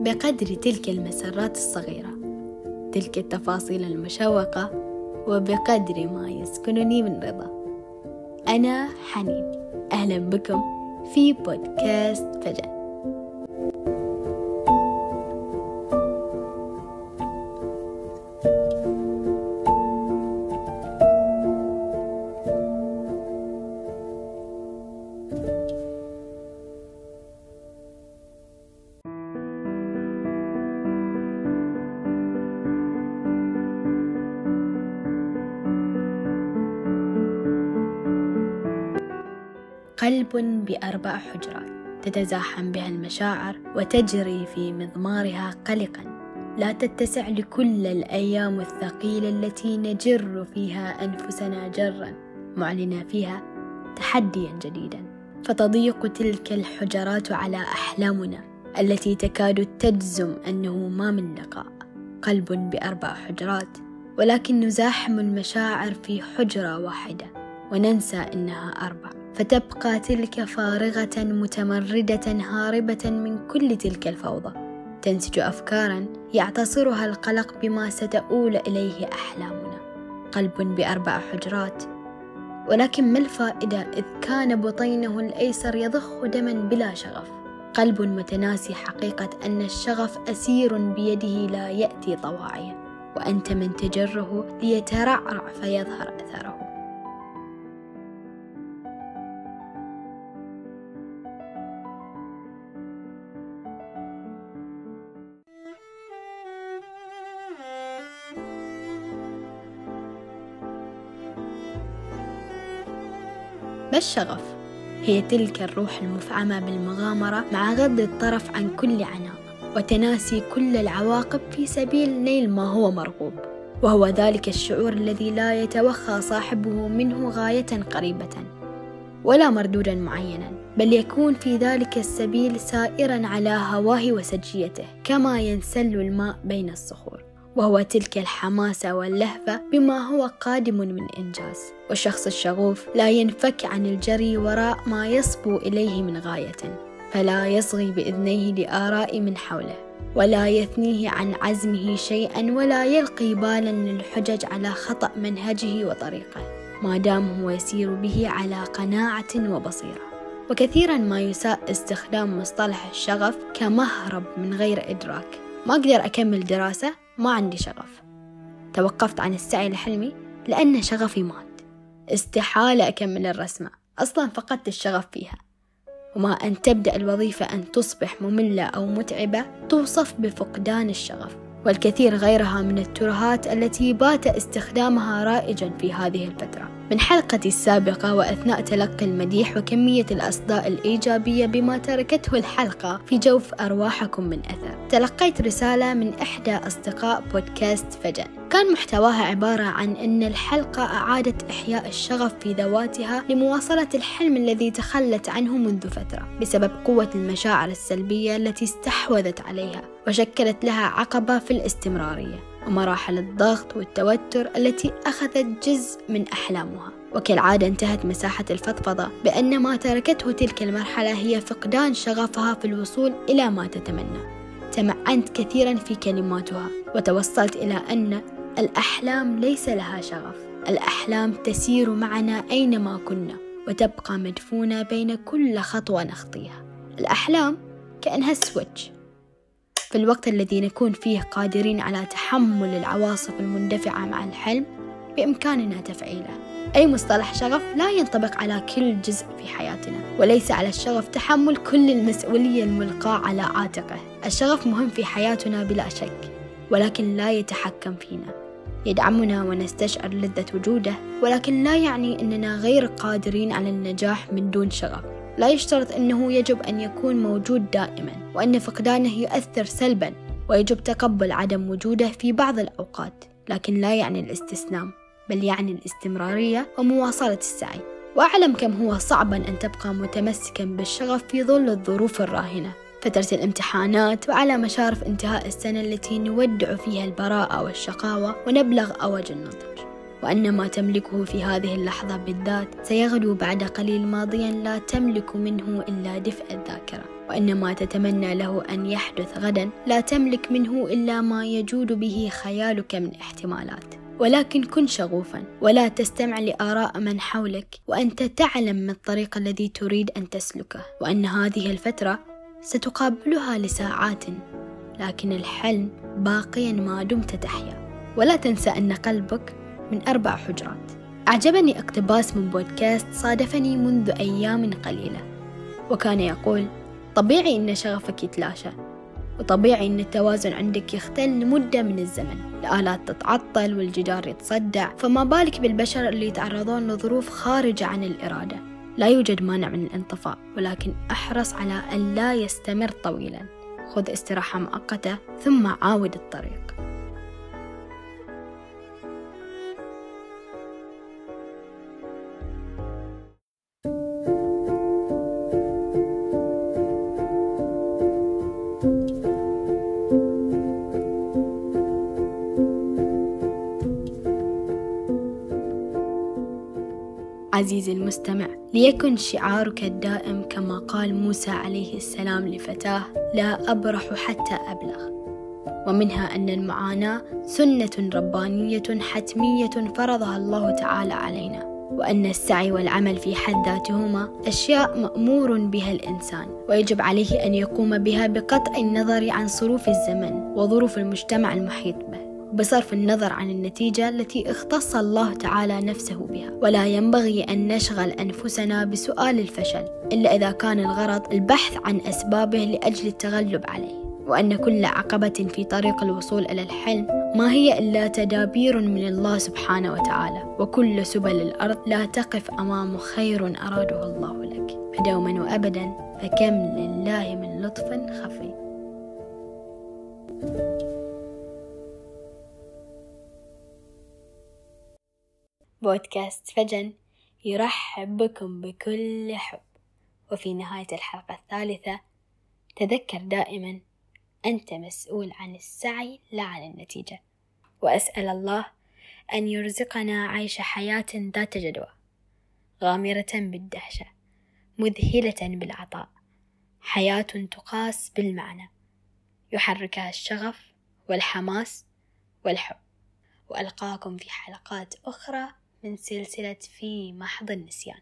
بقدر تلك المسرات الصغيرة تلك التفاصيل المشوقة وبقدر ما يسكنني من رضا. أنا حنين أهلا بكم في بودكاست فجأة. قلب بأربع حجرات تتزاحم بها المشاعر وتجري في مضمارها قلقا. لا تتسع لكل الأيام الثقيلة التي نجر فيها أنفسنا جرا معلنا فيها تحديا جديدا. فتضيق تلك الحجرات على أحلامنا التي تكاد تجزم أنه ما من لقاء. قلب بأربع حجرات ولكن نزاحم المشاعر في حجرة واحدة وننسى أنها أربع. فتبقى تلك فارغة متمردة هاربة من كل تلك الفوضى. تنسج أفكارا يعتصرها القلق بما ستؤول إليه أحلامنا. قلب بأربع حجرات. ولكن ما الفائدة إذ كان بطينه الأيسر يضخ دما بلا شغف؟ قلب متناسي حقيقة أن الشغف أسير بيده لا يأتي طواعيا. وأنت من تجره ليترعرع فيظهر أثره. ما الشغف؟ هي تلك الروح المفعمة بالمغامرة مع غض الطرف عن كل عناء وتناسي كل العواقب في سبيل نيل ما هو مرغوب وهو ذلك الشعور الذي لا يتوخى صاحبه منه غاية قريبة ولا مردودا معينا بل يكون في ذلك السبيل سائرا على هواه وسجيته كما ينسل الماء بين الصخور وهو تلك الحماسة واللهفة بما هو قادم من إنجاز. والشخص الشغوف لا ينفك عن الجري وراء ما يصبو إليه من غاية فلا يصغي بإذنيه لآراء من حوله ولا يثنيه عن عزمه شيئا ولا يلقي بالا للحجج على خطأ منهجه وطريقه. ما دام هو يسير به على قناعة وبصيرة. وكثيرا ما يساء استخدام مصطلح الشغف كمهرب من غير إدراك. ما أقدر أكمل دراسة؟ ما عندي شغف. توقفت عن السعي لحلمي لأن شغفي مات. استحالة أكمل الرسمة. أصلا فقدت الشغف فيها. وما أن تبدأ الوظيفة أن تصبح مملة أو متعبة توصف بفقدان الشغف. والكثير غيرها من الترهات التي بات استخدامها رائجا في هذه الفترة. من حلقتي السابقة وأثناء تلقي المديح وكمية الأصداء الإيجابية بما تركته الحلقة في جوف أرواحكم من أثر. تلقيت رسالة من إحدى أصدقاء بودكاست فجأة. كان محتواها عبارة عن أن الحلقة أعادت إحياء الشغف في ذواتها لمواصلة الحلم الذي تخلت عنه منذ فترة بسبب قوة المشاعر السلبية التي استحوذت عليها وشكلت لها عقبة في الاستمرارية. ومراحل الضغط والتوتر التي أخذت جزء من أحلامها. وكالعادة انتهت مساحة الفضفضة بأن ما تركته تلك المرحلة هي فقدان شغفها في الوصول إلى ما تتمنى. تمعنت كثيرا في كلماتها وتوصلت إلى أن الأحلام ليس لها شغف. الأحلام تسير معنا أينما كنا وتبقى مدفونة بين كل خطوة نخطيها. الأحلام كأنها سويتش. في الوقت الذي نكون فيه قادرين على تحمل العواصف المندفعة مع الحلم بإمكاننا تفعيله. أي مصطلح شغف لا ينطبق على كل جزء في حياتنا وليس على الشغف تحمل كل المسؤولية الملقاة على عاتقه. الشغف مهم في حياتنا بلا شك ولكن لا يتحكم فينا. يدعمنا ونستشعر لذة وجوده ولكن لا يعني أننا غير قادرين على النجاح من دون شغف. لا يشترط أنه يجب أن يكون موجود دائما وأن فقدانه يؤثر سلبا ويجب تقبل عدم وجوده في بعض الأوقات لكن لا يعني الاستسلام بل يعني الاستمرارية ومواصلة السعي. وأعلم كم هو صعبا أن تبقى متمسكا بالشغف في ظل الظروف الراهنة. فترة الامتحانات وعلى مشارف انتهاء السنة التي نودع فيها البراءة والشقاوة ونبلغ أوج النضج. وأن ما تملكه في هذه اللحظة بالذات سيغدو بعد قليل ماضيا لا تملك منه إلا دفء الذاكرة. وأن ما تتمنى له أن يحدث غدا لا تملك منه إلا ما يجود به خيالك من احتمالات. ولكن كن شغوفا ولا تستمع لآراء من حولك وأنت تعلم ما الطريق الذي تريد أن تسلكه. وأن هذه الفترة ستقابلها لساعات لكن الحلم باقيا ما دمت تحيا. ولا تنسى أن قلبك من أربع حجرات. أعجبني اقتباس من بودكاست صادفني منذ أيام قليلة. وكان يقول طبيعي أن شغفك يتلاشى وطبيعي أن التوازن عندك يختل لمدة من الزمن. الآلات تتعطل والجدار يتصدع فما بالك بالبشر اللي يتعرضون لظروف خارجة عن الإرادة. لا يوجد مانع من الانطفاء ولكن أحرص على أن لا يستمر طويلا. خذ استراحة مؤقتة ثم عاود الطريق. عزيزي المستمع ليكن شعارك الدائم كما قال موسى عليه السلام لفتاه لا أبرح حتى أبلغ. ومنها أن المعاناة سنة ربانية حتمية فرضها الله تعالى علينا وأن السعي والعمل في حد ذاتهما أشياء مأمور بها الإنسان ويجب عليه أن يقوم بها بقطع النظر عن صروف الزمن وظروف المجتمع المحيط به. بصرف النظر عن النتيجة التي اختص الله تعالى نفسه بها. ولا ينبغي أن نشغل أنفسنا بسؤال الفشل إلا إذا كان الغرض البحث عن أسبابه لأجل التغلب عليه. وأن كل عقبة في طريق الوصول إلى الحلم ما هي إلا تدابير من الله سبحانه وتعالى. وكل سبل الأرض لا تقف أمام خير أراده الله لك. فدوما وأبدا فكم لله من لطف خفي. بودكاست فجن يرحب بكم بكل حب. وفي نهاية الحلقة الثالثة تذكر دائما أنت مسؤول عن السعي لا عن النتيجة. وأسأل الله أن يرزقنا عيش حياة ذات جدوى غامرة بالدهشة مذهلة بالعطاء حياة تقاس بالمعنى يحركها الشغف والحماس والحب. وألقاكم في حلقات أخرى من سلسلة في محض النسيان.